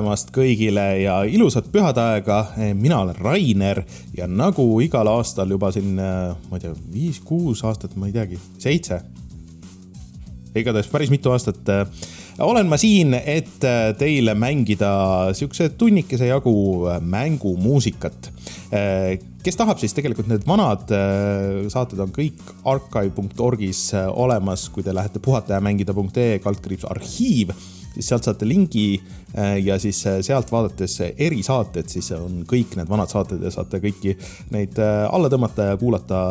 tulemast kõigile ja ilusat pühadaega. mina olen Rainer ja nagu igal aastal juba siin, ma ei tea, viis-kuus aastat, ma ei teagi, seitse. igatahes päris mitu aastat olen ma siin, et teile mängida siukse tunnikese jagu mängumuusikat. kes tahab, siis tegelikult need vanad saated on kõik archive.org'is olemas, kui te lähete puhatajamängida.ee kaldkriips arhiiv siis sealt saate lingi äh, ja siis äh, sealt vaadates erisaated, siis on kõik need vanad saated ja saate kõiki neid äh, alla tõmmata ja kuulata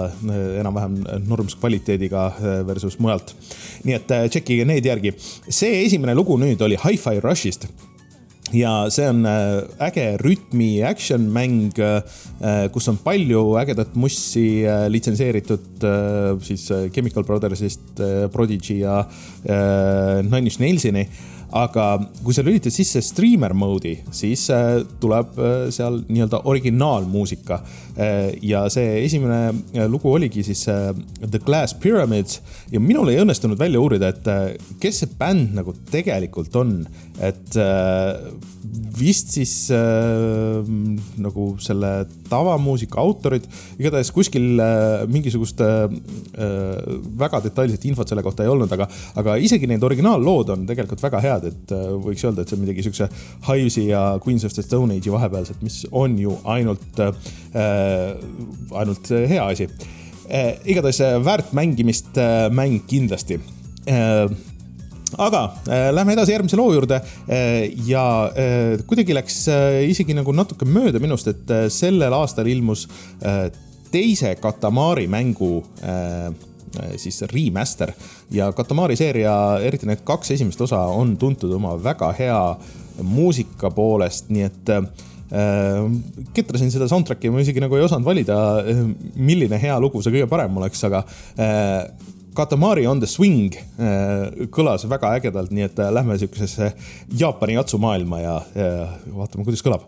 enam-vähem normskvaliteediga versus mujalt. nii et tšekkige need järgi. see esimene lugu nüüd oli Hi-Fi Rushist ja see on äge rütmi action mäng, kus on palju ägedat mussi litsenseeritud siis Chemical Brothersist, Prodigy ja Nine Inch Nailsini aga kui sa lülitad sisse streamer mode'i, siis äh, tuleb äh, seal nii-öelda originaalmuusika. Äh, ja see esimene lugu oligi siis The Glass Pyramids. Ja minul ei õnnestunud välja uurida, et kes see bänd nagu tegelikult on, et vist siis nagu selle tavamuusika autorid, igatahes kuskil mingisugust väga detailset infot selle kohta ei olnud, aga, aga isegi need originaallood on tegelikult väga head, et äh, võiks öelda, et see on midagi siukse Hives'i ja Queens of the Stone Age'i vahepealset, mis on ju ainult äh,, ainult hea asi äh,. igatahes väärt mängimist äh, mäng kindlasti äh, aga äh, lähme edasi järgmise loo juurde äh, ja äh, kuidagi läks äh, isegi nagu natuke mööda minust, et äh, sellel aastal ilmus äh, teise Katamari mängu äh, äh siis remaster ja Katamari seeria, eriti need kaks esimest osa on tuntud oma väga hea muusika poolest, nii et äh, ketrasin seda soundtrack'i, ma isegi nagu ei osanud valida, äh, milline hea lugu see kõige parem oleks, aga Katamari on the swing kõlas väga ägedalt, nii et äh, lähme siukesesse Jaapani jatsumaailma ja, ja vaatame, kuidas kõlab.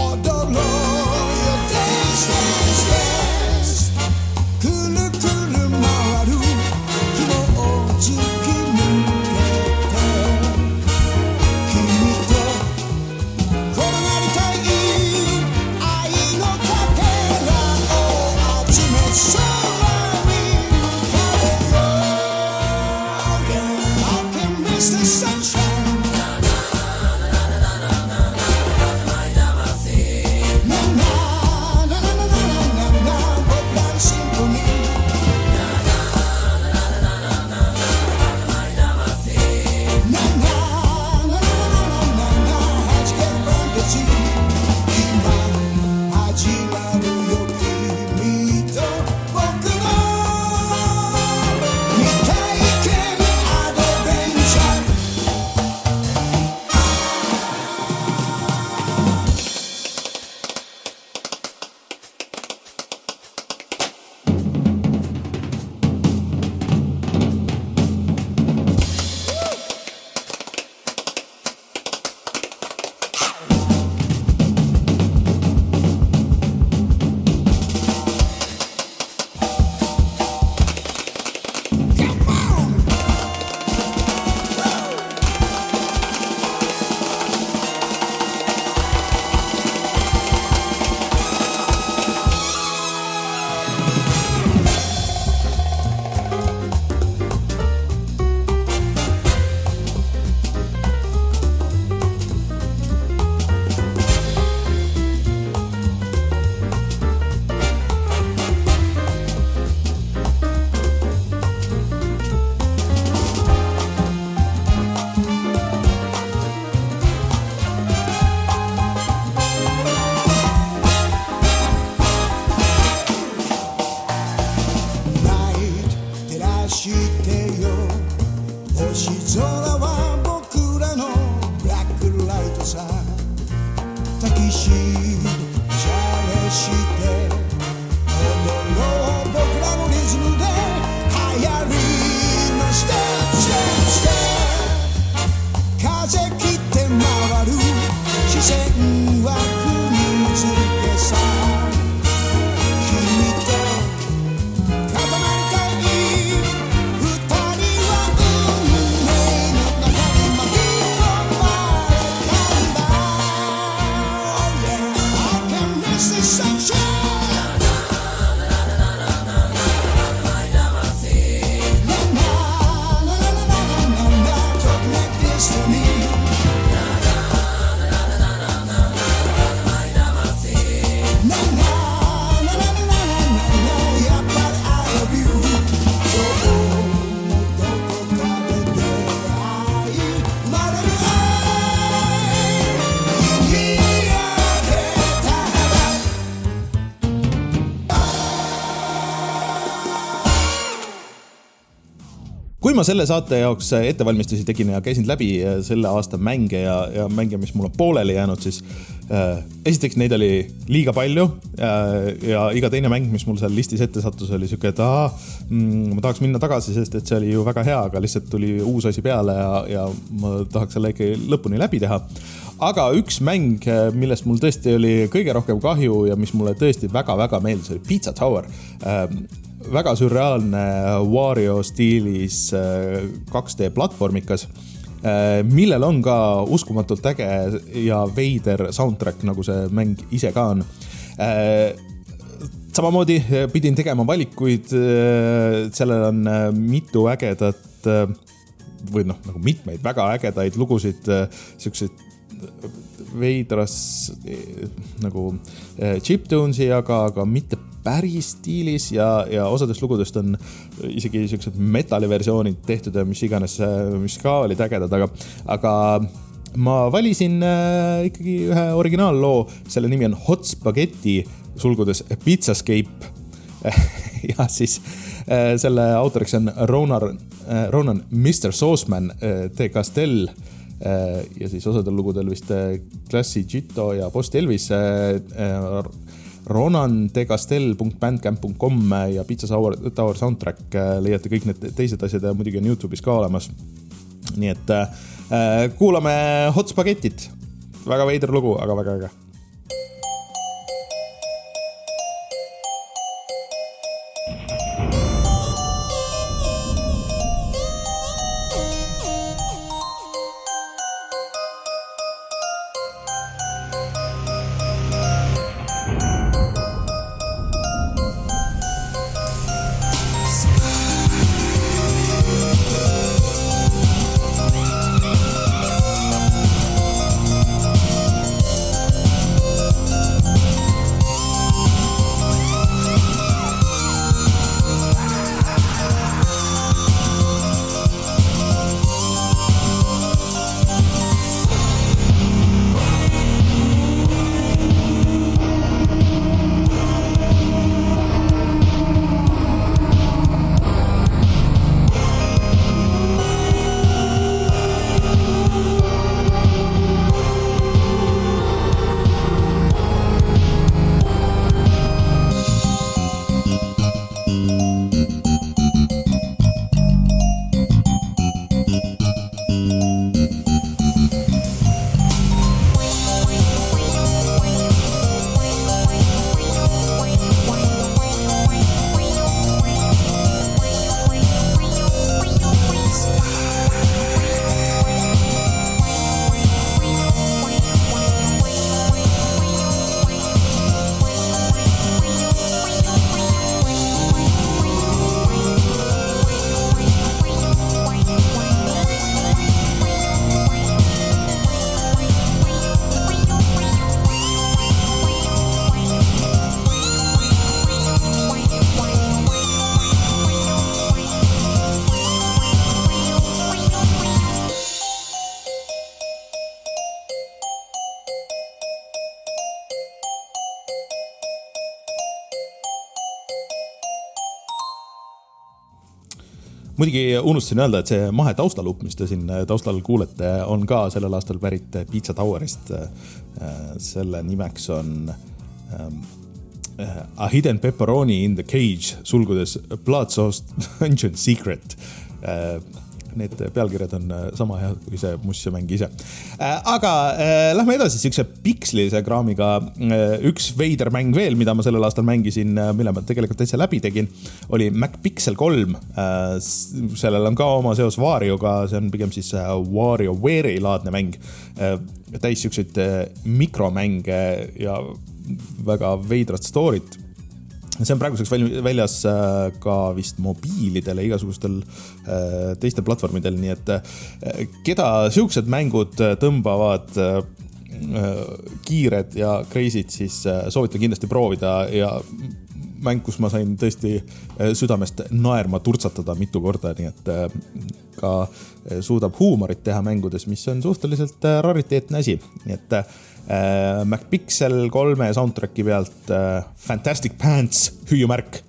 I don't know your days. Kui ma selle saate jaoks ettevalmistusi tegin ja käisin läbi äh, selle aasta mänge ja, ja mänge, mis mul on pooleli jäänud, siis äh, esiteks neid oli liiga palju äh,. ja iga teine mäng, mis mul seal listis ette sattus, oli sihuke, et aa mm,, ma tahaks minna tagasi, sest et see oli ju väga hea, aga lihtsalt tuli uus asi peale ja, ja ma tahaks selle ikka lõpuni läbi teha aga üks mäng, äh, millest mul tõesti oli kõige rohkem kahju ja mis mulle tõesti väga-väga meeldis, oli Pizza Tower äh, väga sürreaalne Wario stiilis 2D äh, platvormikas äh, millel on ka uskumatult äge ja veider soundtrack, nagu see mäng ise ka on. Äh, samamoodi pidin tegema valikuid, sellel on mitu ägedat või noh, nagu mitmeid väga ägedaid lugusid, siukseid veidras nagu chiptunes'i, aga, aga mitte päris stiilis ja, ja osadest lugudest on isegi siuksed metalliversioonid tehtud ja mis iganes, mis ka olid ägedad, aga, aga ma valisin äh, ikkagi ühe originaalloo, selle nimi on Hot Spaghetti, sulgudes Pizzascape ja siis äh, selle autoriks on Ronan äh,, Ronan Mr Sauceman äh, de Castel äh, ja siis osadel lugudel vist äh, Klassi Gito ja Post Elvis äh ronandecastel.bandcamp.com ja Pizza Tower, Tower soundtrack äh, leiate kõik need teised asjad ja muidugi on Youtube'is ka olemas. nii et äh, kuulame Hot Spaghettit. väga veider lugu, aga väga äge muidugi unustasin öelda, et see mahe taustalupp, mis te siin taustal kuulete, on ka sellel aastal pärit Pizza Towerist. selle nimeks on um, A hidden pepperoni in the cage, sulgudes blood sauce dungeon secret need pealkirjad on äh, sama head kui see mussemäng ise. Äh, aga äh, lähme edasi siukse pikslise kraamiga. üks veider mäng veel, mida ma sellel aastal mängisin, mille ma tegelikult täitsa läbi tegin, oli MacPixel kolm. sellel on ka oma seos Warioga, see on pigem siis WarioWare'i laadne mäng. täis siukseid mikromänge ja väga veidrat story't see on praeguseks väljas äh, ka vist mobiilidele, igasugustel äh, teistel platvormidel, nii et äh, keda siuksed mängud tõmbavad kiired ja crazy'd, siis soovitan kindlasti proovida ja mäng, kus ma sain tõesti südamest naerma turtsatada mitu korda, nii et ka suudab huumorit teha mängudes, mis on suhteliselt rariteetne asi, nii et äh, MacPixel kolme soundtrack'i pealt äh, Fantastic Pants hüüumärk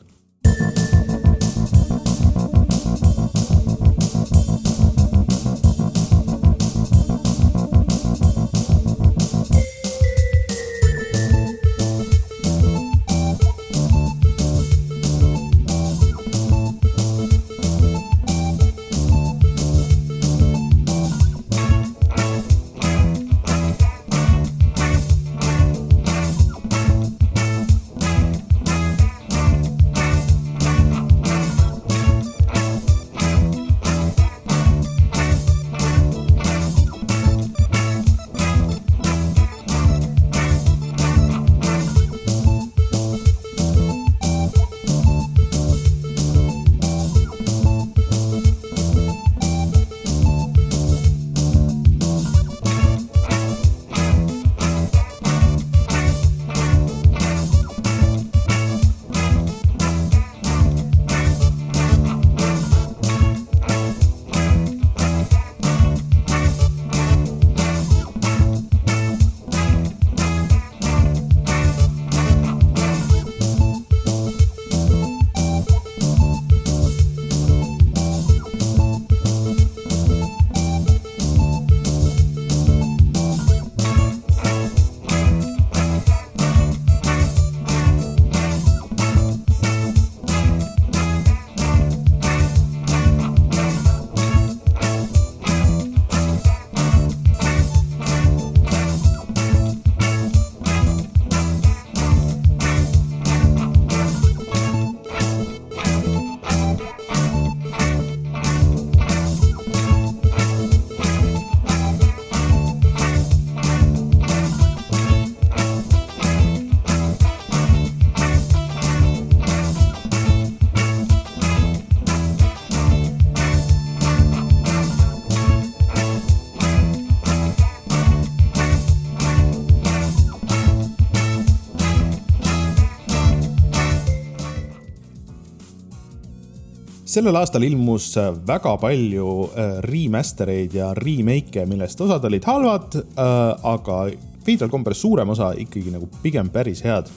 sellel aastal ilmus äh, väga palju äh, remaster eid ja remake'e, millest osad olid halvad, äh, aga veidral kombel suurem osa ikkagi nagu pigem päris head.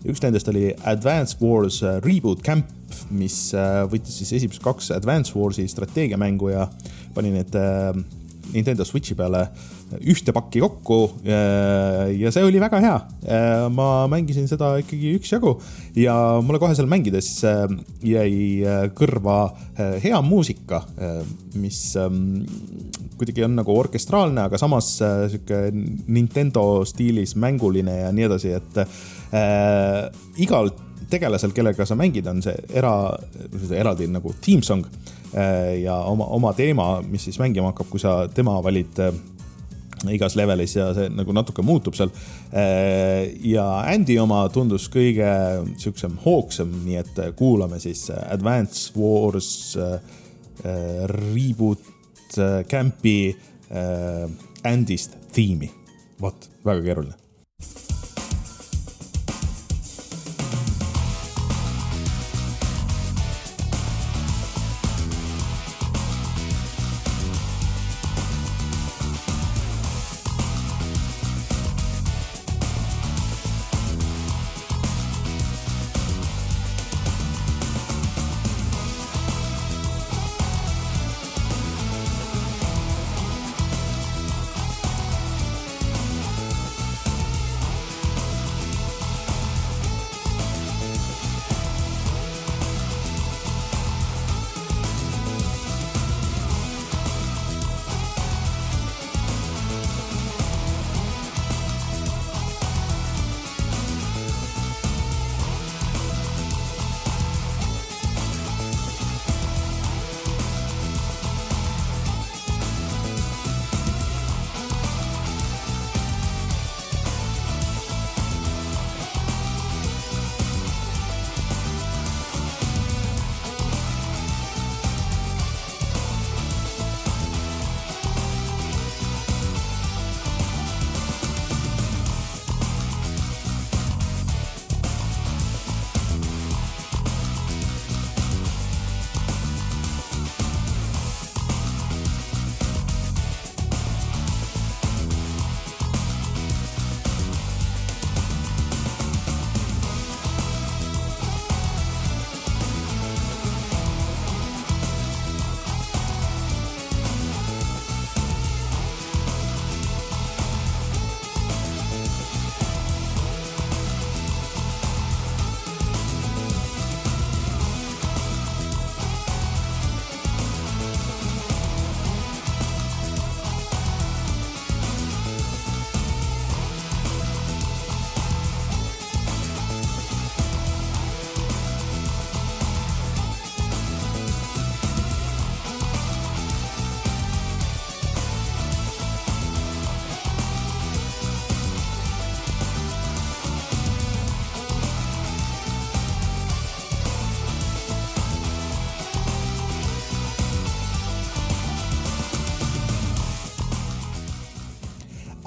üks nendest oli Advance Wars Reboot Camp, mis võttis siis esimesed kaks Advance Warsi strateegiamängu ja pani need Nintendo Switchi peale ühte pakki kokku. ja see oli väga hea. ma mängisin seda ikkagi üksjagu ja mulle kohe seal mängides äh, jäi äh, kõrva äh, hea muusika, mis ähm, kuidagi on nagu orkestraalne, aga samas sihuke Nintendo stiilis mänguline ja nii edasi, et äh, igal tegelasel, kellega sa mängid, on see era, eraldi nagu team song Äh, ja oma, oma teema, mis siis mängima hakkab, kui sa tema valid äh, igas levelis ja see nagu natuke muutub seal. Äh, ja Andy oma tundus kõige siuksem hoogsam, nii et kuulame siis Advance Wars Reboot Campi Andy'st tiimi. vot, väga keeruline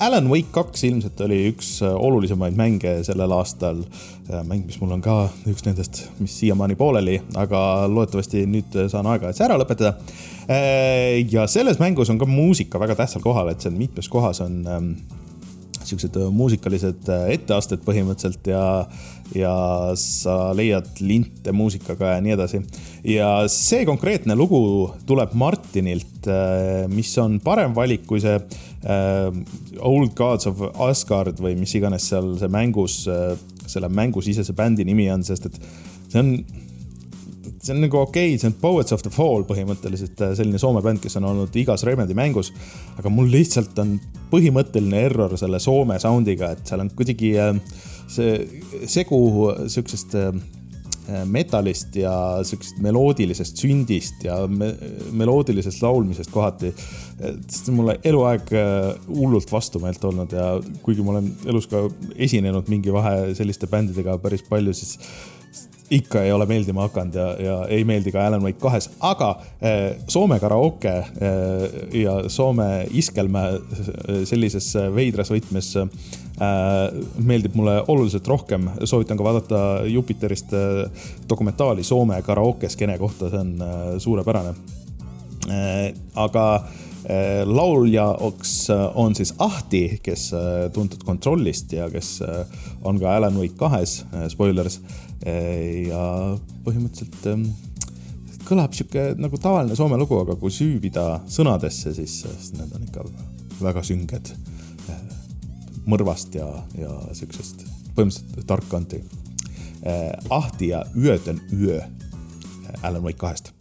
Alan Wake kaks ilmselt oli üks olulisemaid mänge sellel aastal. mäng, mis mul on ka üks nendest, mis siiamaani pooleli, aga loodetavasti nüüd saan aega, et see ära lõpetada. ja selles mängus on ka muusika väga tähtsal kohal, et on mitmes kohas on ähm, siuksed muusikalised etteasted põhimõtteliselt ja ja sa leiad linte muusikaga ja nii edasi. ja see konkreetne lugu tuleb Martinilt, äh, mis on parem valik kui see äh, Old Gods of Asgard või mis iganes seal see mängus, äh, selle mängusisese bändi nimi on, sest et see on see on nagu okei okay,, see on Poets of the Fall põhimõtteliselt selline Soome bänd, kes on olnud igas Remedi mängus. aga mul lihtsalt on põhimõtteline error selle Soome sound'iga, et seal on kuidagi äh, see segu sihukesest äh, metallist ja sihukesest meloodilisest sündist ja me, meloodilisest laulmisest kohati. see on mulle eluaeg äh, hullult vastumeelt olnud ja kuigi ma olen elus ka esinenud mingi vahe selliste bändidega päris palju, siis ikka ei ole meeldima hakanud ja, ja ei meeldi ka Alan Wake kahes, aga äh, Soome karaoke äh, ja Soome iskelmäe sellises veidras võtmes äh, meeldib mulle oluliselt rohkem. soovitan ka vaadata Jupiterist dokumentaali Soome karaoke skeene kohta, see on suurepärane. aga lauljaks on siis Ahti, kes tuntud Kontrollist ja kes on ka Alan Wake kahes, spoilers Äh, ja põhimõtteliselt ähm, kõlab sihuke nagu tavaline soome lugu, aga kui süüvida sõnadesse, siis need on ikka väga sünged. Äh, mõrvast ja, ja siuksest põhimõtteliselt tark kanti. Äh, Ahti ja on öö Alan Wake kahest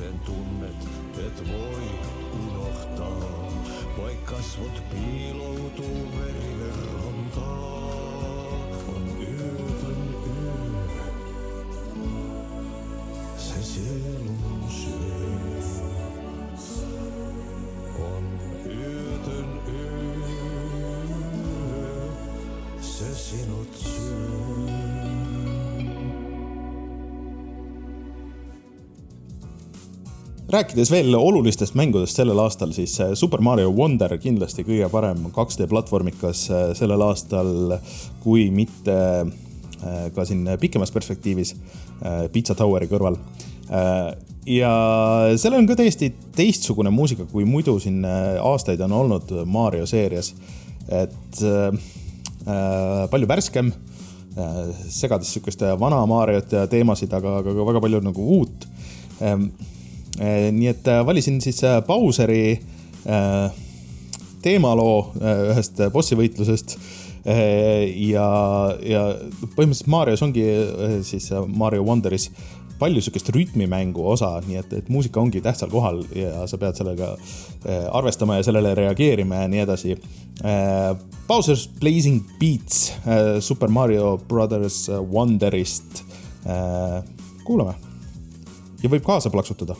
Katseen tunnet, et voi unohtaa. Vaik kasvot piiloutuu veriverhontaa. On yötön yö. Se sielun syö. On yötön yö. Se sinut syö. Rääkides veel olulistest mängudest sellel aastal, siis äh, Super Mario Wonder kindlasti kõige parem 2D platvormikas äh, sellel aastal, kui mitte äh, ka siin pikemas perspektiivis Pizza Toweri kõrval. ja sellel on ka täiesti teistsugune muusika, kui muidu siin aastaid on olnud Mario seerias. et palju värskem, segades sihukest vana Mariot ja teemasid, aga, aga ka väga palju nagu uut Eh, nii et äh, valisin siis äh, Bowseri äh, teemaloo ühest bossi võitlusest. ja, ja põhimõtteliselt Marios ongi siis Mario Wonderis palju sihukest rütmimängu osa, nii et, et muusika ongi tähtsal kohal ja sa pead sellega arvestama ja sellele reageerima ja nii edasi. Bowser's Blazing Beats Super Mario Brothers Wonderist. kuulame ja võib kaasa plaksutada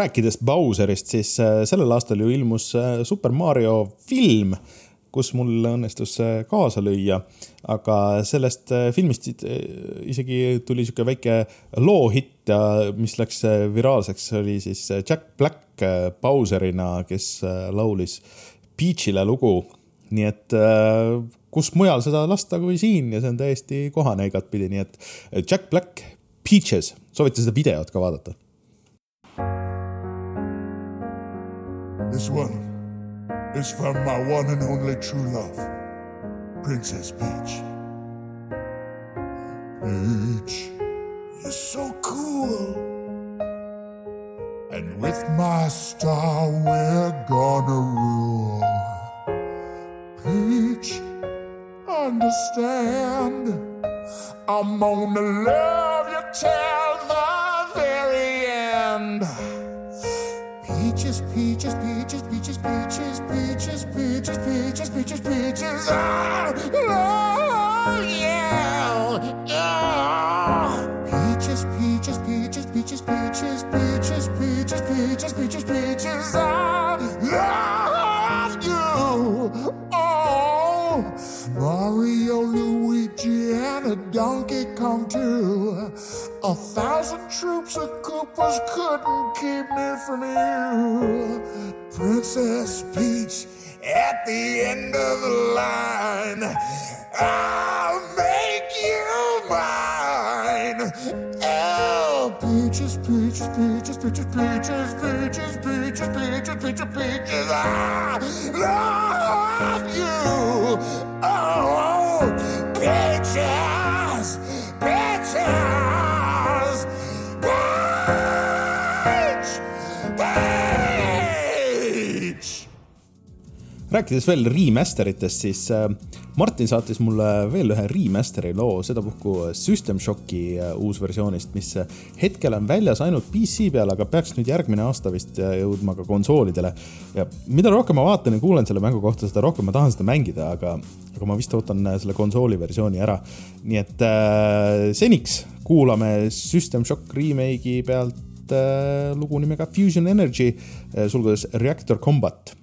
rääkides Bowserist, siis äh, sellel aastal ju ilmus äh, Super Mario film, kus mul õnnestus äh, kaasa lüüa. aga sellest filmist isegi tuli sihuke väike loohitt mis läks viraalseks, oli siis Jack Black Bowserina, kes laulis Peach'ile lugu. nii et kus mujal seda lasta kui siin ja see on täiesti kohane igatpidi, nii et Jack Black, Peaches, soovite seda videot ka vaadata This one is from my one and only true love, Princess Peach. Peach, you're so cool. And with my star, we're gonna rule. Peach, understand. I'm gonna love you till Peaches, peaches, peaches, peaches, peaches, peaches, peaches, peaches, peaches. Ah, oh, yeah. Peaches, peaches, peaches, peaches, peaches, peaches, peaches, peaches, peaches, peaches. I love you. Oh, Mario, Luigi, and a Donkey Kong too. A thousand troops of Koopas couldn't keep me from you. Princess Peach at the end of the line. I'll make you mine. Oh, peaches, peaches, peaches, peaches, peaches, peaches, peaches, peaches, peaches, peaches. I love you. Rääkides veel remasteritest, siis äh, Martin saatis mulle veel ühe remasteri loo, sedapuhku System Shocki äh, uusversioonist, mis äh, hetkel on väljas ainult PC peal, aga peaks nüüd järgmine aasta vist äh, jõudma ka konsoolidele. ja mida rohkem ma vaatan ja kuulen selle mängu kohta, seda rohkem ma tahan seda mängida, aga, aga ma vist ootan äh, selle konsooli versiooni ära. nii et äh, seniks kuulame System Shock remake'i pealt äh, lugu nimega Fusion Energy äh,, sulgudes Reactor Combat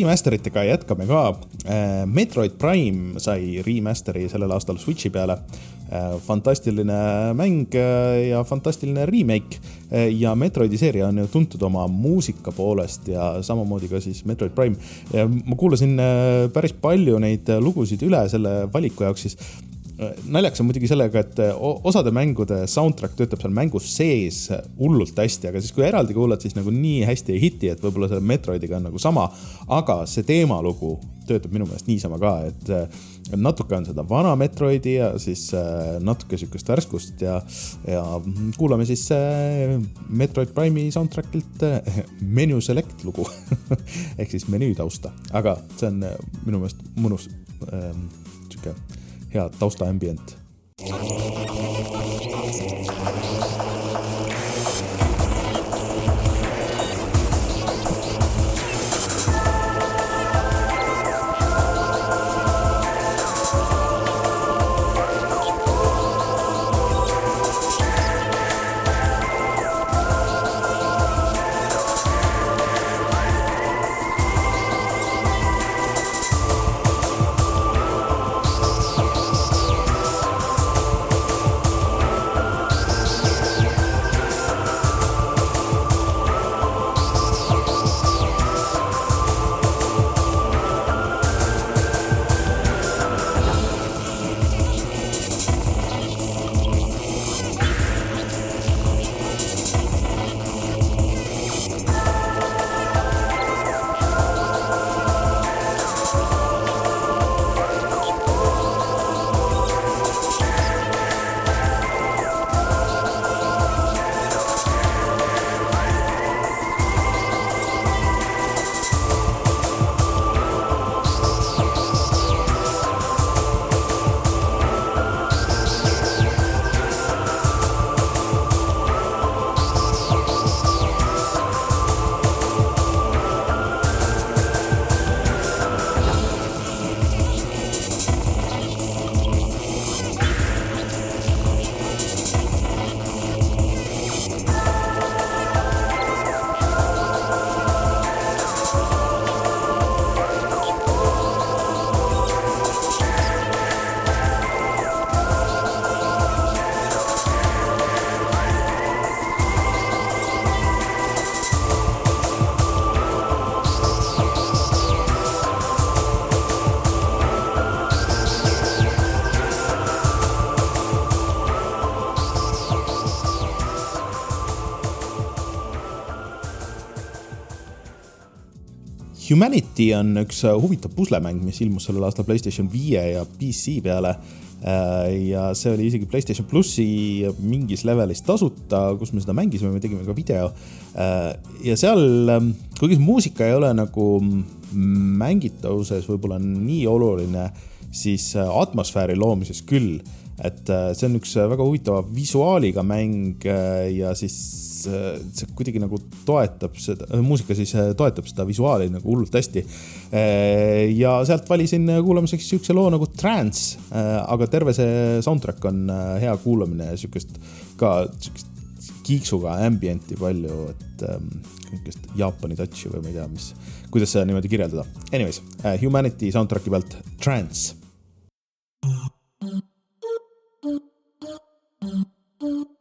Remasteritega jätkame ka. Metroid Prime sai remasteri sellel aastal Switchi peale. fantastiline mäng äh, ja fantastiline remake ja Metroidi seeria on ju tuntud oma muusika poolest ja samamoodi ka siis Metroid Prime. ma kuulasin päris palju neid lugusid üle selle valiku jaoks, siis naljakas on muidugi sellega, et osade mängude soundtrack töötab seal mängus sees hullult hästi, aga siis, kui eraldi kuulad, siis nagu nii hästi ei hiti, et võib-olla selle Metroidiga on nagu sama. aga see teemalugu töötab minu meelest niisama ka, et natuke on seda vana Metroidi ja siis äh, natuke sihukest värskust ja, ja kuulame siis Metroid Prime'i soundtrack'ilt Menu Select lugu ehk siis menüü tausta, aga see on minu meelest mõnus ähm, sihuke hea tausta Humanity on üks äh, huvitav puslemäng, mis ilmus sellel aastal Playstation viie ja PC peale. Äh, ja see oli isegi Playstation plussi mingis levelis tasuta, kus me seda mängisime, me tegime ka video. Äh, ja seal, ähm, kuigi muusika ei ole nagu mängitavuses võib-olla nii oluline, siis atmosfääri loomises küll et see on üks väga huvitava visuaaliga mäng ja siis see kuidagi nagu toetab seda, äh, muusika siis äh, toetab seda visuaali nagu hullult hästi. ja sealt valisin kuulamiseks siukse loo nagu Trance, aga terve see soundtrack on hea kuulamine ja siukest ka siukest kiiksuga ambient'i palju, et ähm, niisugust Jaapani touch'i või ma ei tea, mis, kuidas seda niimoodi kirjeldada. Anyways, Humanity soundtrack'i pealt Trance Mm-hmm.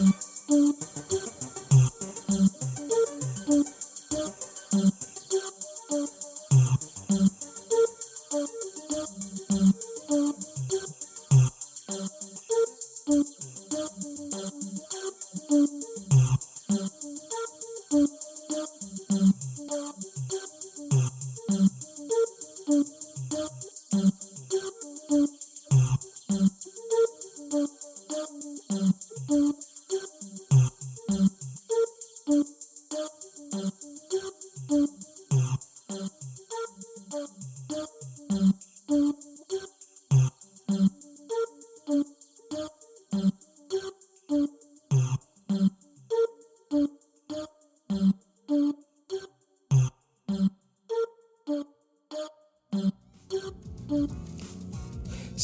you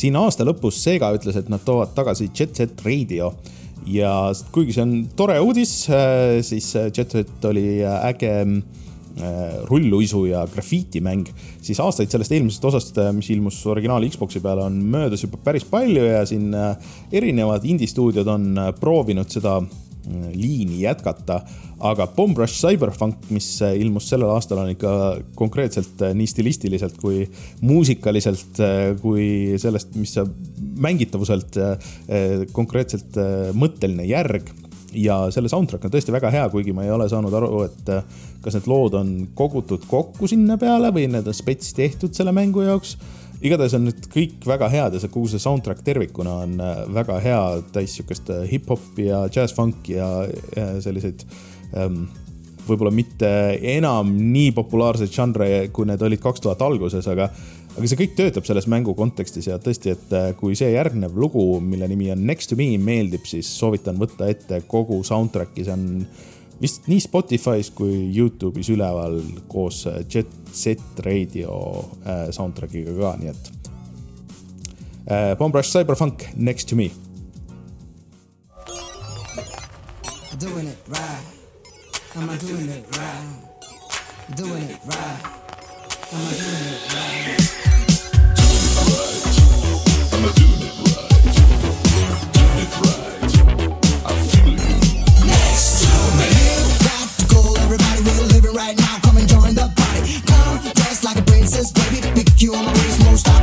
siin aasta lõpus Sega ütles, et nad toovad tagasi Jet Set Radio. Ja kuigi see on tore uudis, siis Jet Set oli äge rulluisu ja grafiitimäng, siis aastaid sellest eelmisest osast, mis ilmus originaal Xbox'i peale, on möödas juba päris palju ja siin erinevad indie-stuudiod on proovinud seda liini jätkata, aga Bomb Rush Cyberpunk, mis ilmus sellel aastal, on ikka konkreetselt nii stilistiliselt kui muusikaliselt kui sellest, mis mängitavuselt konkreetselt mõtteline järg ja selle soundtrack on tõesti väga hea, kuigi ma ei ole saanud aru, et kas need lood on kogutud kokku sinna peale või need on spets tehtud selle mängu jaoks. Igatahes on need kõik väga head ja see kogu see soundtrack tervikuna on äh, väga hea, täis sihukest äh, hip-hopi ja jazz-funk'i ja, ja selliseid ähm, võib-olla mitte enam nii populaarseid žanre, kui need olid kaks tuhat alguses, aga aga see kõik töötab selles mängu kontekstis ja tõesti, et äh, kui see järgnev lugu, mille nimi on Next to me meeldib, siis soovitan võtta ette kogu soundtrack'i, see on vist nii Spotify's kui Youtube'is üleval koos äh, Jet Set Radio äh, soundtrack'iga ka, nii et. Bomb Rush Cyberpunk, Next to me. Doing it right. Am I doing it right? Doing it right. Am I doing it right? baby. Pick you on the wrist, most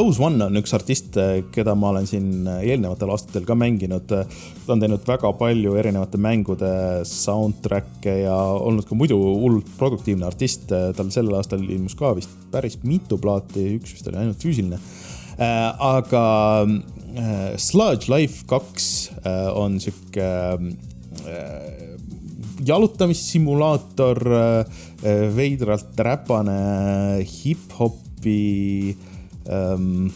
Dose One on üks artist, keda ma olen siin eelnevatel aastatel ka mänginud. ta on teinud väga palju erinevate mängude soundtrack'e ja olnud ka muidu hullult produktiivne artist. tal sellel aastal ilmus ka vist päris mitu plaati, üks vist oli ainult füüsiline. aga Sludge Life kaks on sihuke jalutamissimulaator, veidralt räpane hip-hopi ähm,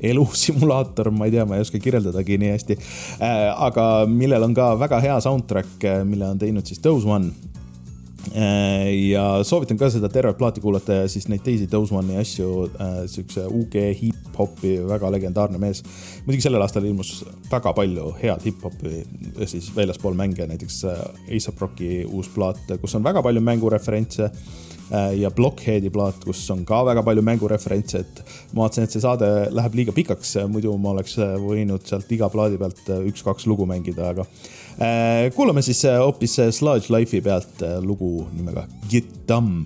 elusimulaator, ma ei tea, ma ei oska kirjeldadagi nii hästi äh,. aga millel on ka väga hea soundtrack, mille on teinud siis Dose One Äh, ja soovitan ka seda tervet plaati kuulata ja siis neid teisi Dose One'i asju, äh, siukse UG hip-hopi väga legendaarne mees. muidugi sellel aastal ilmus väga palju head hip-hopi siis väljaspool mänge, näiteks äh, A$AP Rocki uus plaat, kus on väga palju mängureferentse ja Blockheadi plaat, kus on ka väga palju mängureferentse, et ma vaatasin, et see saade läheb liiga pikaks, muidu ma oleks võinud sealt iga plaadi pealt üks-kaks lugu mängida, aga Äh, kuulame siis äh, hoopis äh, Sludge Life'i pealt lugu nimega Get Dumb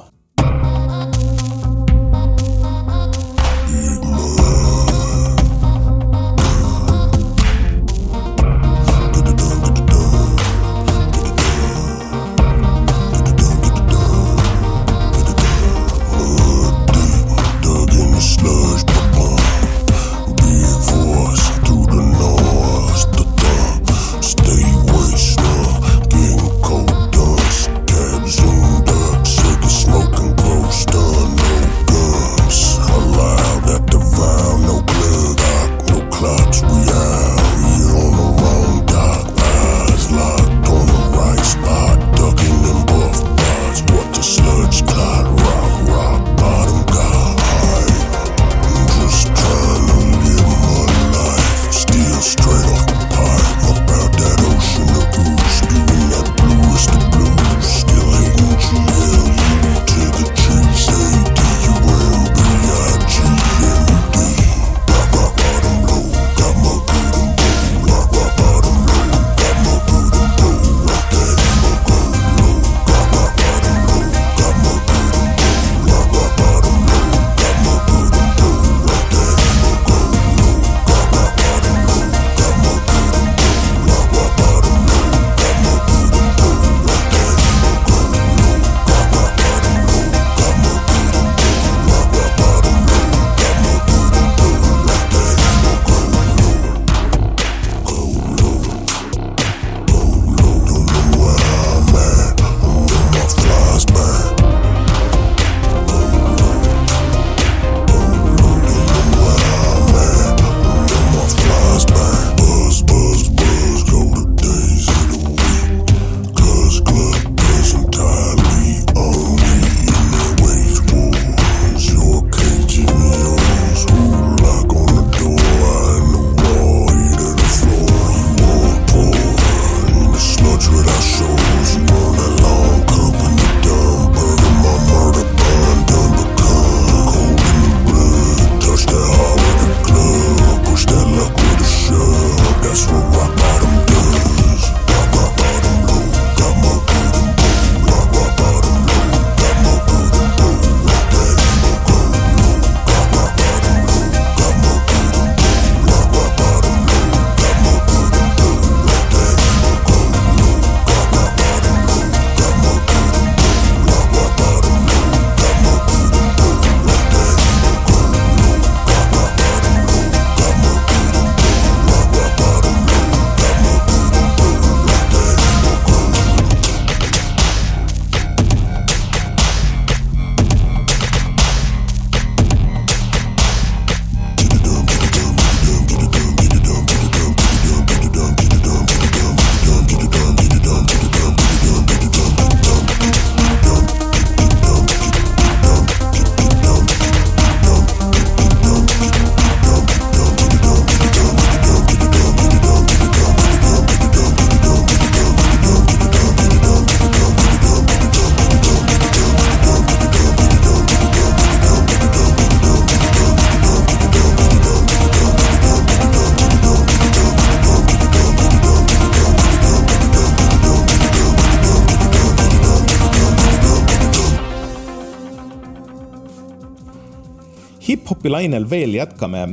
hip-hopi lainel veel jätkame,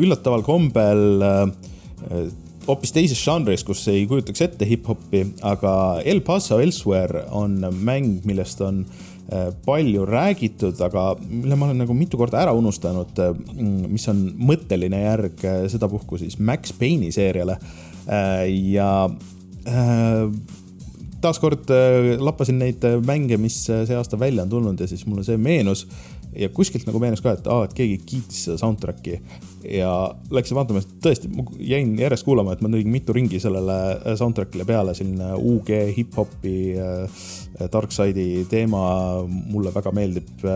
üllataval kombel hoopis teises žanris, kus ei kujutaks ette hip-hopi, aga El Paso Elsewhere on mäng, millest on palju räägitud, aga mille ma olen nagu mitu korda ära unustanud, mis on mõtteline järg sedapuhku siis Max Payne'i seeriale. ja taaskord lappasin neid mänge, mis see aasta välja on tulnud ja siis mulle see meenus ja kuskilt nagu meenus ka, et aa, et keegi kiitis seda soundtrack'i ja läksin vaatama, tõesti, jäin järjest kuulama, et ma tegin mitu ringi sellele soundtrack'ile peale, selline UG hip-hopi äh, Darkside'i teema mulle väga meeldib.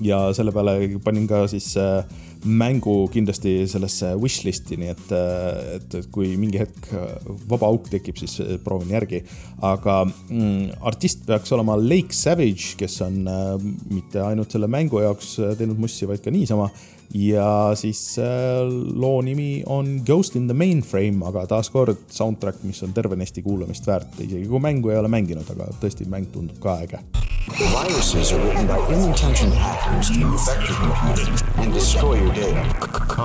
ja selle peale panin ka siis äh, mängu kindlasti sellesse wishlist'i, nii et, et, et kui mingi hetk vaba auk tekib, siis proovin järgi. aga mm, artist peaks olema Lake Savage, kes on äh, mitte ainult selle mängu jaoks teinud mussi, vaid ka niisama ja siis äh, loo nimi on Ghost in the Mainframe, aga taaskord soundtrack, mis on tervenisti kuulamist väärt, isegi kui mängu ei ole mänginud, aga tõesti, mäng tundub ka äge. Viruses are written by ill-intentioned hackers to infect your computer and destroy your data.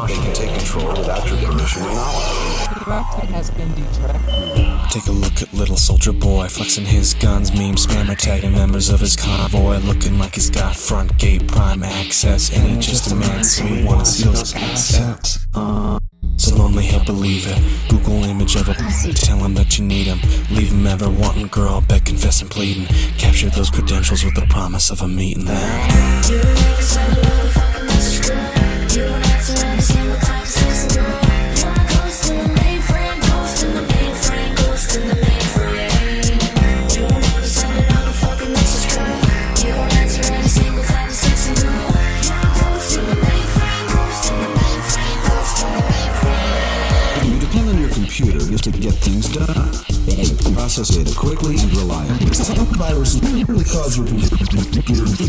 They can take control without your permission or knowledge. has been detected. Take a look at little soldier boy flexing his guns, meme spammer tagging members of his convoy, looking like he's got front gate prime access. And he just a man, so he wanna see those assets. Uh, so lonely he'll believe it. Google image of a tell him that you need him. Leave him ever wanting girl, beg, confess, and pleading. Capture those credentials with the promise of a meeting then. You to get things done. And process it quickly and reliably. Some viruses really cause computer to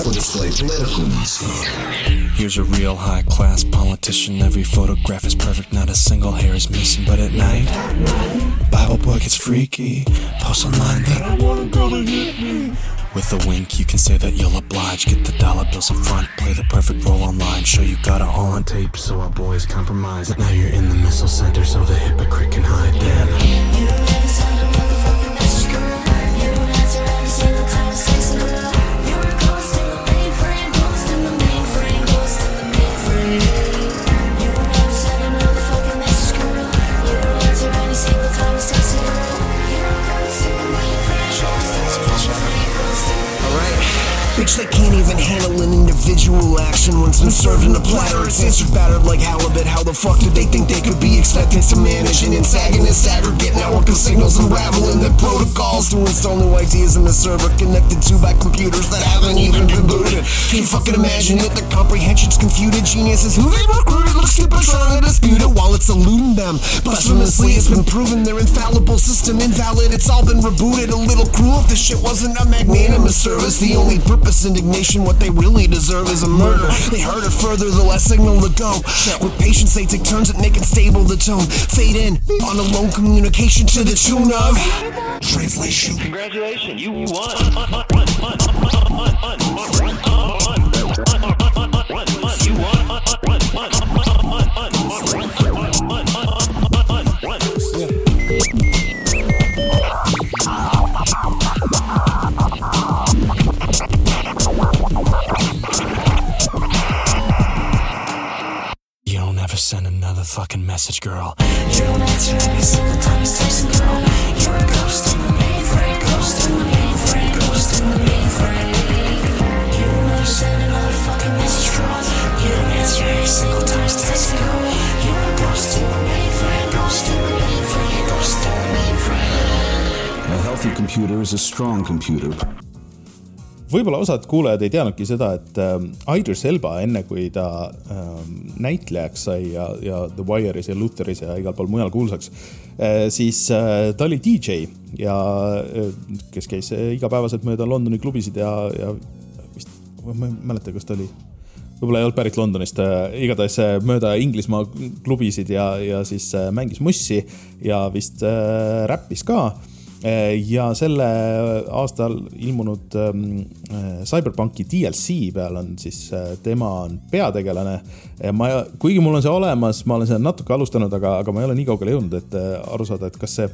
or display political. Here's a real high class politician. Every photograph is perfect, not a single hair is missing. But at night, Bible boy gets freaky. Post online that I want a girl to hit me. With a wink, you can say that you'll oblige. Get the dollar bills up front, play the perfect role online. Show you got it all on tape, so our boys compromise. Now you're in the missile center, so the hypocrite can hide. Then. They can't individual action once been served in a platter. It's answered battered like halibut. How the fuck did they think they could be expected to manage an antagonist aggregate network of signals unraveling the protocols to install new ideas in the server connected to by computers that haven't even been booted? Can't fucking imagine it. The comprehension's confuted. Geniuses who they recruited look stupid trying to dispute it while it's eluding them. Blasphemously, it's been proven their infallible system invalid. It's all been rebooted. A little cruel if this shit wasn't a magnanimous service. The only purpose indignation, what they really deserve is a murder. They heard it further, the last signal to go. With patience, they take turns at making stable the tone. Fade in on a lone communication to the tune of translation. Congratulations, you won. Another fucking message, girl. You don't answer any single time girl. You're a ghost in the mainframe, ghost in the mainframe, ghost in the mainframe. You don't ever send another fucking message, girl. You don't answer single time girl. You're a ghost in the mainframe, ghost in the mainframe, ghost in the mainframe. A healthy computer is a strong computer. Võib-olla osad kuulajad ei teadnudki seda, et ähm, Idris Elba, enne kui ta ähm, näitlejaks sai ja, ja The Wire'is ja Lutheris ja igal pool mujal kuulsaks äh,, siis äh, ta oli DJ ja äh, kes käis äh, igapäevaselt mööda Londoni klubisid ja, ja vist, ma ei mäleta, kas ta oli võib-olla ei olnud pärit Londonist äh,, igatahes äh, mööda Inglismaa klubisid ja, ja siis äh, mängis mussi ja vist äh, räppis ka ja selle aastal ilmunud ähm, äh, Cyberpunki DLC peal on siis äh, tema on peategelane. ma, kuigi mul on see olemas, ma olen seda natuke alustanud, aga, aga ma ei ole nii kaugele jõudnud, et äh, aru saada, et kas see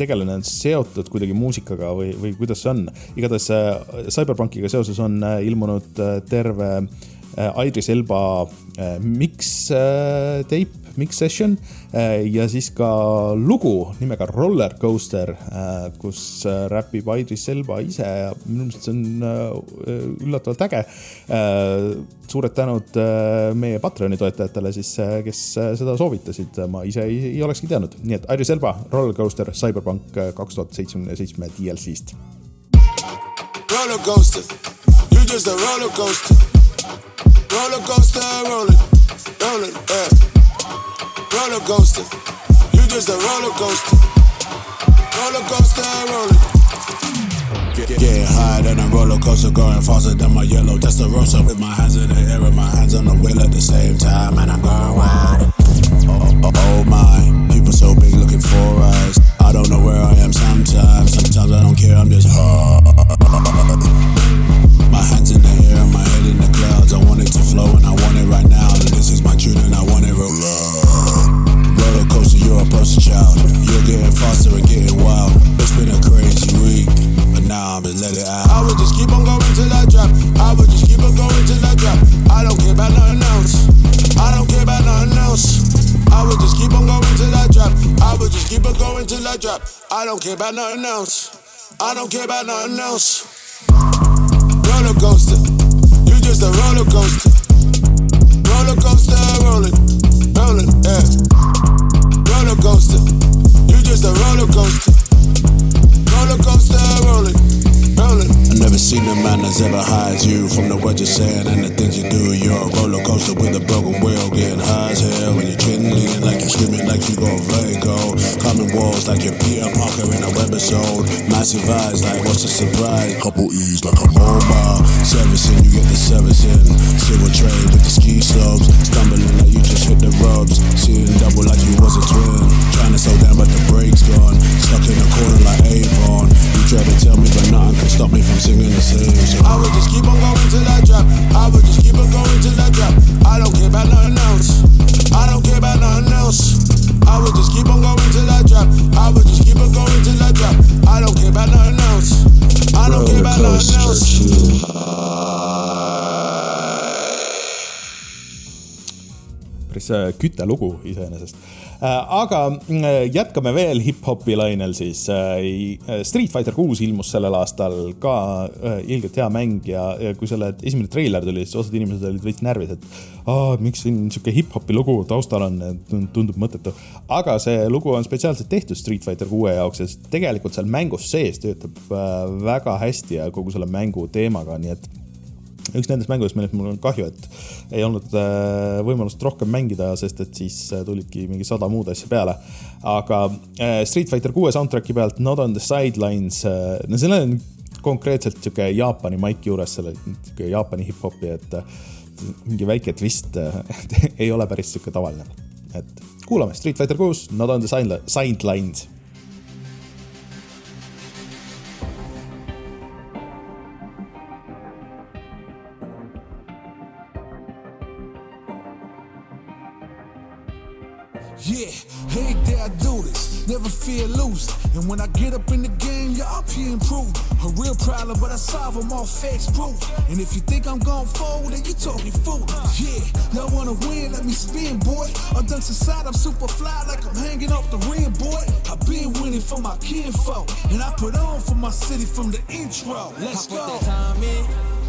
tegelane on seotud kuidagi muusikaga või, või kuidas see on. igatahes Cyberpunkiga seoses on ilmunud terve Idris Elba mix tape mix session äh, ja siis ka lugu nimega Roller Coaster, äh, kus äh, räpib Idris Elba ise ja minu meelest see on üllatavalt äge. suured tänud meie Patreoni toetajatele siis, kes seda soovitasid, ma ise ei, ei olekski teadnud, nii et Idris Elba, Roller Coaster, Cyberpunk kaks tuhat seitsmekümne seitsme DLC-st. Roller coaster, you just a roller coaster. Roller coaster, rolling, rolling, yeah. Roller coaster. You just a roller coaster. Roller coaster rolling. Get, get higher than a roller coaster, going faster than my yellow Testarossa. With my hands in the air and my hands on the wheel at the same time, and I'm going wild. Oh, oh, oh my, people so big looking for eyes. I don't know where I am sometimes. Sometimes I don't care, I'm just hard. My hands in the air, my head in the clouds. I want it to flow and I want it right now. And this is my tune and I want it real loud. Faster and getting wild. It's been a crazy week, but now I'm just let it out. I would just keep on going till I drop. I would just keep on going till I drop. I don't care about nothing else. I don't care about nothing else. I would just keep on going till I drop. I would just keep on going till I drop. I don't care about nothing else. I don't care about nothing else. Roller coaster, you just a roller coaster. Roller coaster, rolling, rolling, yeah. Roller coaster, just a roller coaster. Roller coaster, rolling, rolling. Never seen a man that's ever high as you. From the words you're saying and the things you do, you're a roller coaster with a broken wheel, getting high as hell. When you're chin leaning like you're screaming like you got vertigo. Climbing walls like you're Peter Parker in a webisode. Massive eyes like what's the surprise? Couple E's like a mobile. Servicing, you get the servicing. Silver tray with the ski slopes. Stumbling like you just hit the rubs. Seeing double like you was a twin. Trying to slow down but the brakes gone. Stuck in the corner like Avon. You try to tell me but nothing can stop me from singing the same song. I would just keep on going till I drop. I would just keep on going till I drop. I don't care about nothing else. I don't care about nothing else. I would just keep on going till I drop. I would just keep on going till I drop. I don't care about nothing else. I don't care about nothing else. päris äh, kütelugu iseenesest. Aga mm, jätkame veel hip-hopi lainel siis. äh, Street Fighter kuus ilmus sellel aastal ka äh, ilgelt hea mäng ja, ja kui selle esimene treiler tuli, siis osad inimesed olid veits närvis, et aa, miks siin sihuke hip-hopi lugu taustal on, tundub mõttetu. aga see lugu on spetsiaalselt tehtud Street Fighter kuue jaoks ja tegelikult seal mängus sees töötab äh, väga hästi ja kogu selle mängu teemaga, nii et üks nendest mängudest, millest mul on kahju, et ei olnud äh, võimalust rohkem mängida, sest et siis äh, tulidki mingi sada muud asja peale. aga äh, Street Fighter kuue soundtrack'i pealt Not on the sidelines, no sellel on konkreetselt sihuke Jaapani maik juures, selle sihuke Jaapani hip-hopi, et mingi väike twist ei ole päris sihuke tavaline. et kuulame Street Fighter kuus, Not on the sidelines. Never feel loose. And when I get up in the game, y'all be improved. A real problem, but I solve them all facts proof. And if you think I'm gon' fold, then you talking fool. Yeah, y'all wanna win, let me spin, boy. I'm done inside, I'm super fly like I'm hanging off the rim, boy. I've been winning for my kinfolk, and I put on for my city from the intro. Let's go.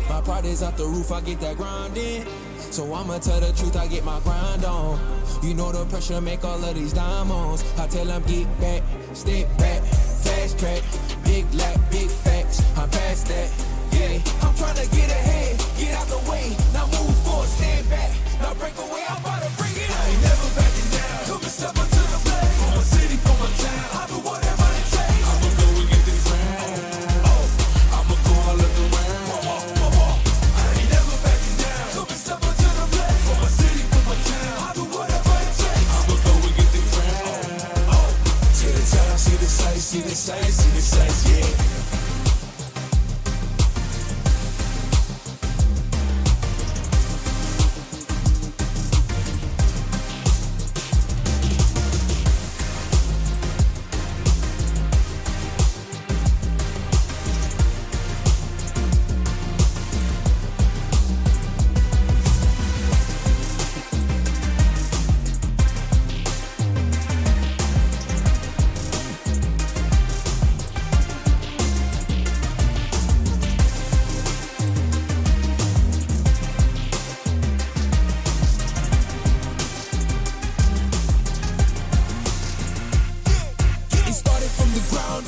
My party's off the roof, I get that grind in. So I'ma tell the truth, I get my grind on. You know the pressure make all of these diamonds. I tell them get back, step back, fast track, big lack, big facts. I'm past that, yeah. I'm trying to get ahead, get out the way. Now move forward, stand back. Now break away, I'm see the sights, see the sights, yeah.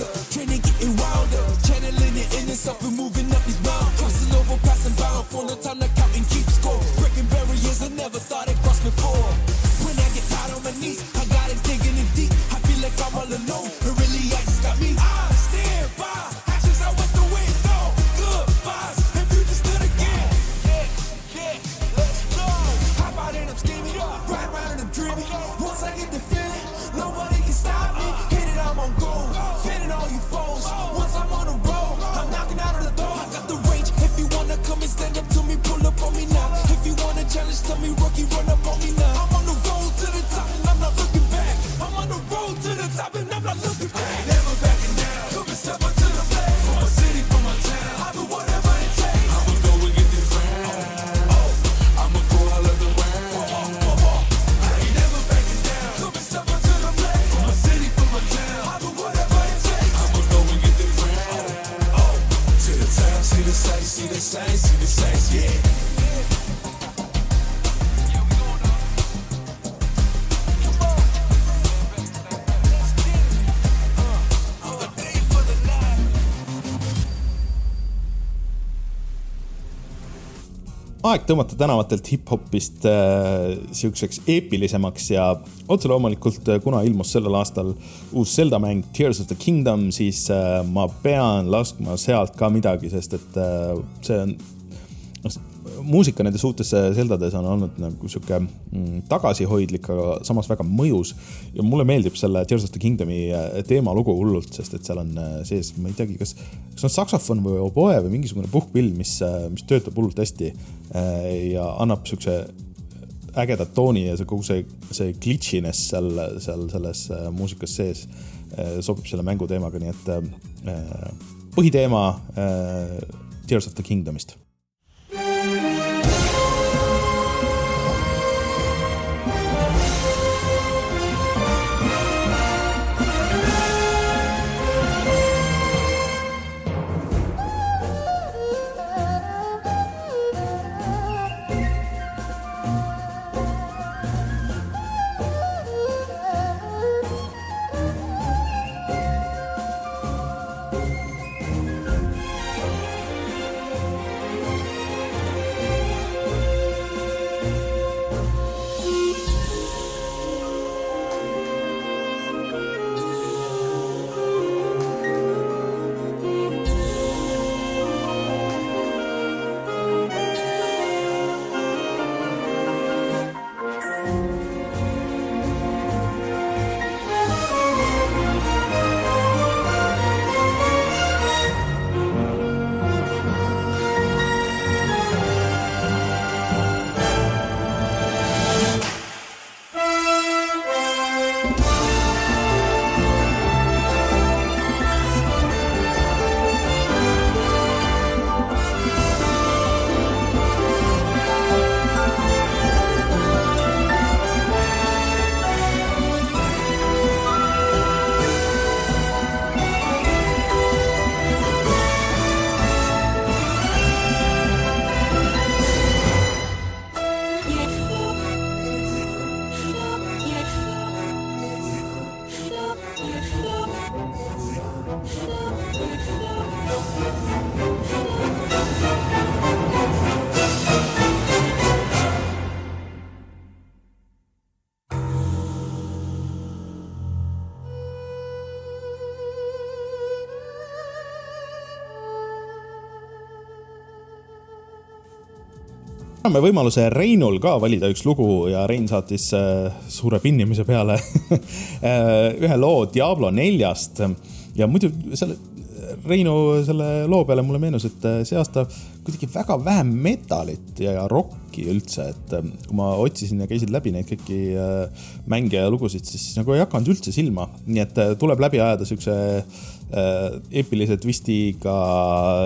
Up, training getting wound channeling it in itself and moving up these mountains. Crossing over, passing bound, for the time to count and keep score. Breaking barriers I never thought I'd cross before. When I get tired on my knees, I got it digging in deep. I feel like I'm all alone, aeg tõmmata tänavatelt hip-hopist äh, siukseks eepilisemaks ja otse loomulikult, äh, kuna ilmus sellel aastal uus Zelda mäng Tears of the Kingdom, siis äh, ma pean laskma sealt ka midagi, sest et äh, see on, noh, muusika nendes uutes Zeldades on olnud nagu sihuke mm, tagasihoidlik, aga samas väga mõjus. ja mulle meeldib selle Tears of the Kingdomi äh, teemalugu hullult, sest et seal on äh, sees, ma ei teagi, kas, kas on saksofon või oboe või mingisugune puhkpill, mis, äh, mis töötab hullult hästi ja annab siukse ägeda tooni ja see kogu see, see glitchiness seal, seal selles muusikas sees sobib selle mängu teemaga, nii et põhiteema Tears of the Kingdomist anname võimaluse Reinul ka valida üks lugu ja Rein saatis äh, suure pinnimise peale äh, ühe loo Diablo neljast. ja muidu selle Reinu selle loo peale mulle meenus, et äh, see aasta kuidagi väga vähe metalit ja rocki üldse, et äh, kui ma otsisin ja käisin läbi neid kõiki äh, mänge ja lugusid, siis nagu ei hakanud üldse silma. nii et tuleb läbi ajada siukse eepilise twistiga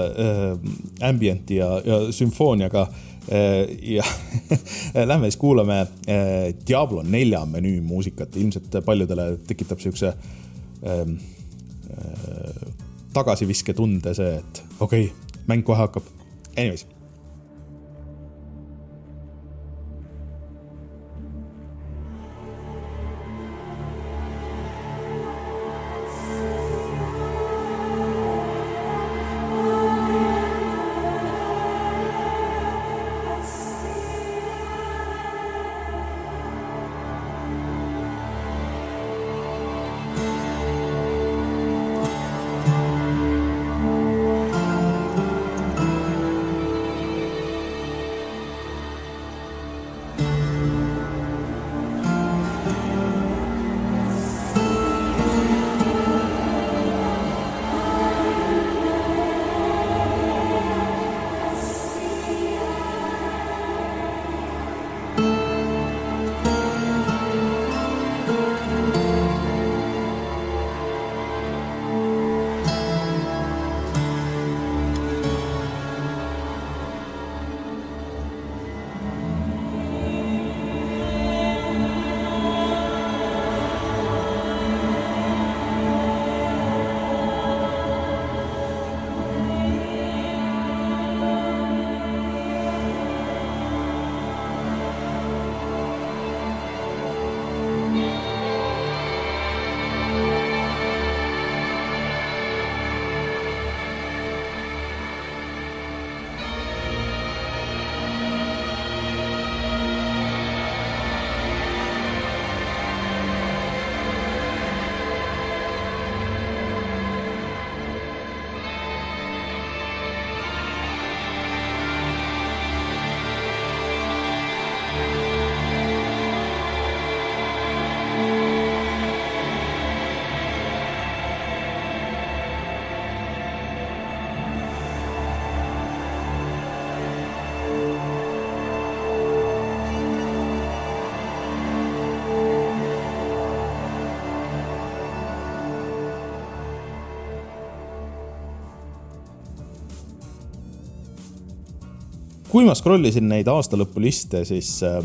äh, ambient'i ja, ja sümfooniaga ja lähme siis kuulame Diablo nelja menüü muusikat, ilmselt paljudele tekitab siukse ähm, tagasivisketunde see, et okei okay,, mäng kohe hakkab. Anyways kui ma scroll isin neid aastalõpuliste, siis äh,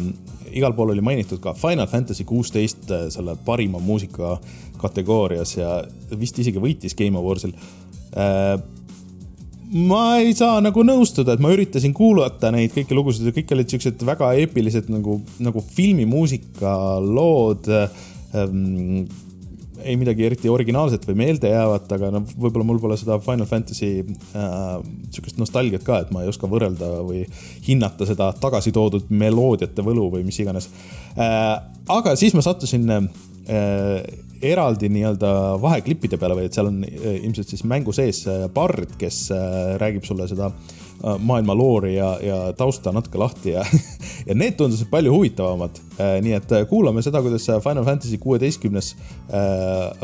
igal pool oli mainitud ka Final Fantasy kuusteist äh, selle parima muusika kategoorias ja vist isegi võitis Game Awardsil äh,. ma ei saa nagu nõustuda, et ma üritasin kuulata neid kõiki lugusid ja kõik olid siuksed väga eepilised nagu, nagu filmimuusika lood ähm, ei midagi eriti originaalset või meeldejäävat, aga no võib-olla mul pole seda Final Fantasy äh, sihukest nostalgiat ka, et ma ei oska võrrelda või hinnata seda tagasi toodud meloodiate võlu või mis iganes äh,. aga siis ma sattusin äh, eraldi nii-öelda vaheklippide peale või et seal on äh, ilmselt siis mängu sees äh, bard, kes äh, räägib sulle seda Äh, maailma loori ja, ja tausta natuke lahti ja, ja need tundusid palju huvitavamad. Äh, nii et äh, kuulame seda, kuidas Final Fantasy kuueteistkümnes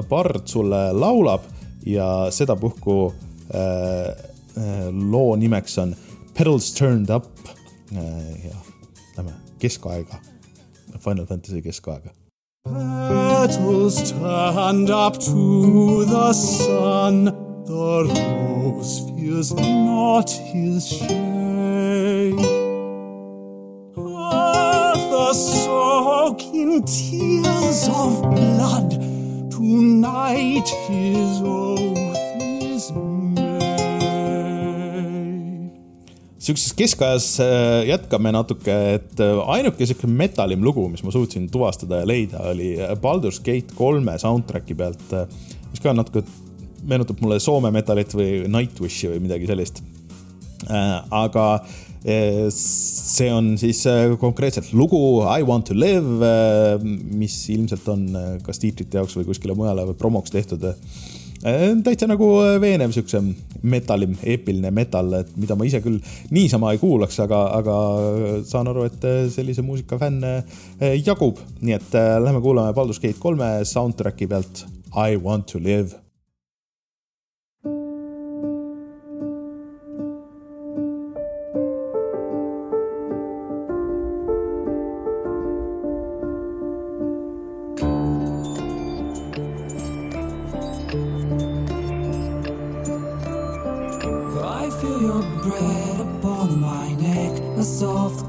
bard sulle laulab ja sedapuhku loo nimeks on Pedals Turned Up. ja lähme keskaega, Final Fantasy keskaega. Petals turned up to the sun The rose fears not his shade. Earth the soak in tears of blood. Tonight his oath is made. sihukeses keskajas äh, jätkame natuke, et äh, ainuke sihuke metalim lugu, mis ma suutsin tuvastada ja leida, oli Baldur's Gate kolme soundtrack'i pealt, äh, mis ka natuke meenutab mulle Soome metalit või Nightwishi või midagi sellist. Äh, aga äh, see on siis äh, konkreetselt lugu I want to live, mis ilmselt on kas tiitrite jaoks või kuskile mujale või promoks tehtud. täitsa nagu veenev siukse metalim, eepiline metal, et mida ma ise küll niisama ei kuulaks, aga, aga saan aru, et sellise muusika fänne jagub. nii et lähme kuulame Baldur's Gate kolme soundtrack'i pealt I want to live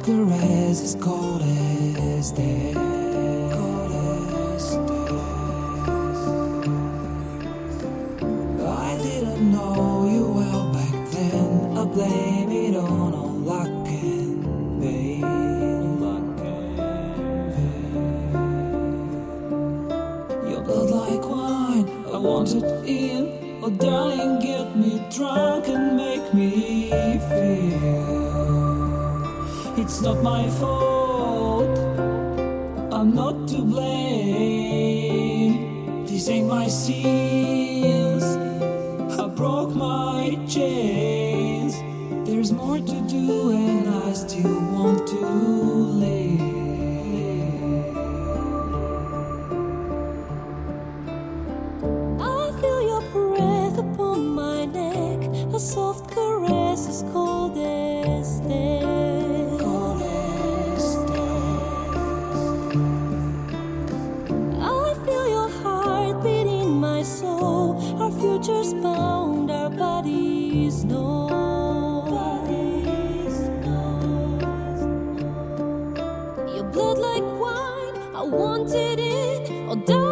soft caress as cold as death. Cold as. I didn't know you well back then. I blame it on all luck and and. Your blood like wine, I want it in. Oh, darling, get me drunk it's not my fault. I'm not to blame. These ain't my sins. I broke my chains. There's more to do, and I still want to Our futures bound, our bodies know. Your blood like wine, I want it in. Oh, darling,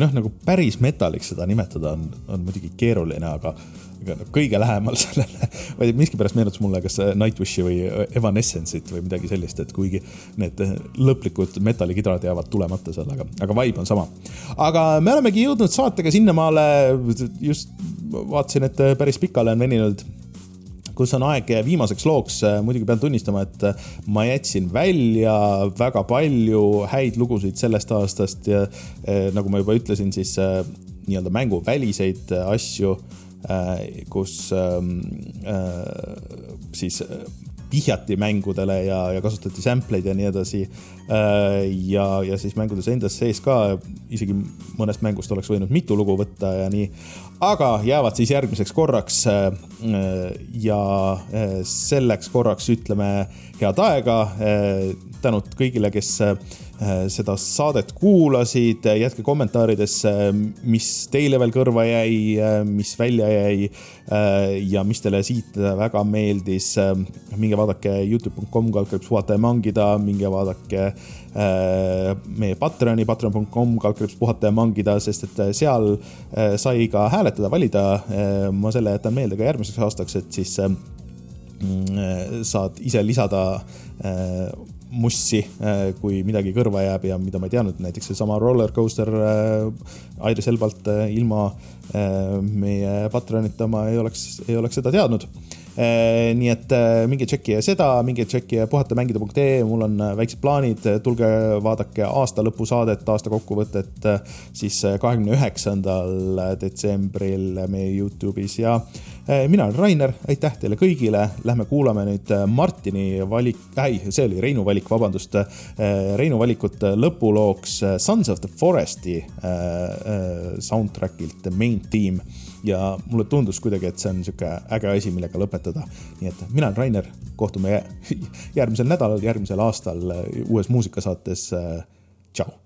või noh, nagu päris metalliks seda nimetada on, on muidugi keeruline, aga, aga no kõige lähemal sellele, ma ei tea, miskipärast meenutas mulle kas Nightwishi või Evanescence'it või midagi sellist, et kuigi need lõplikud metallikidrad jäävad tulemata seal, aga, aga vibe on sama. aga me olemegi jõudnud saatega sinnamaale, just vaatasin, et päris pikale on veninud kus on aeg viimaseks looks, muidugi pean tunnistama, et ma jätsin välja väga palju häid lugusid sellest aastast eh, nagu ma juba ütlesin, siis nii-öelda mänguväliseid asju, kus ähm, äh, siis äh, vihjati mängudele ja, ja kasutati sampleid ja nii edasi. ja, ja siis mängudes endas sees ka isegi mõnest mängust oleks võinud mitu lugu võtta ja nii. aga jäävad siis järgmiseks korraks. ja selleks korraks ütleme head aega. tänud kõigile, kes seda saadet kuulasid, jätke kommentaaridesse, mis teile veel kõrva jäi, mis välja jäi ja mis teile siit väga meeldis. minge vaadake Youtube.com kaldkriips puhata ja mangida, minge vaadake meie Patreoni, patreon.com kaldkriips puhata ja mangida, sest et seal sai ka hääletada, valida. ma selle jätan meelde ka järgmiseks aastaks, et siis saad ise lisada mussi, kui midagi kõrva jääb ja mida ma ei teadnud, näiteks seesama Roller Coaster äh, Airis Elbalt äh, ilma äh, meie Patreonita ma ei oleks, ei oleks seda teadnud nii et eh, minge tšekkige seda, minge tšekkige puhatamängida.ee, mul on eh, väiksed plaanid, tulge vaadake aasta lõpusaadet, aasta kokkuvõtet siis kahekümne üheksandal detsembril meie Youtube'is. Ja mina olen Rainer, aitäh teile kõigile, lähme kuulame nüüd Martini valik, ei, see oli Reinu valik, vabandust, Reinu valikut lõpulooks Sons of the Forest'i soundtrack'ilt Main Theme ja mulle tundus kuidagi, et see on sihuke äge asi, millega lõpetada. nii et mina olen Rainer, kohtume jä- järgmisel nädalal, järgmisel aastal uues muusikasaates. tšau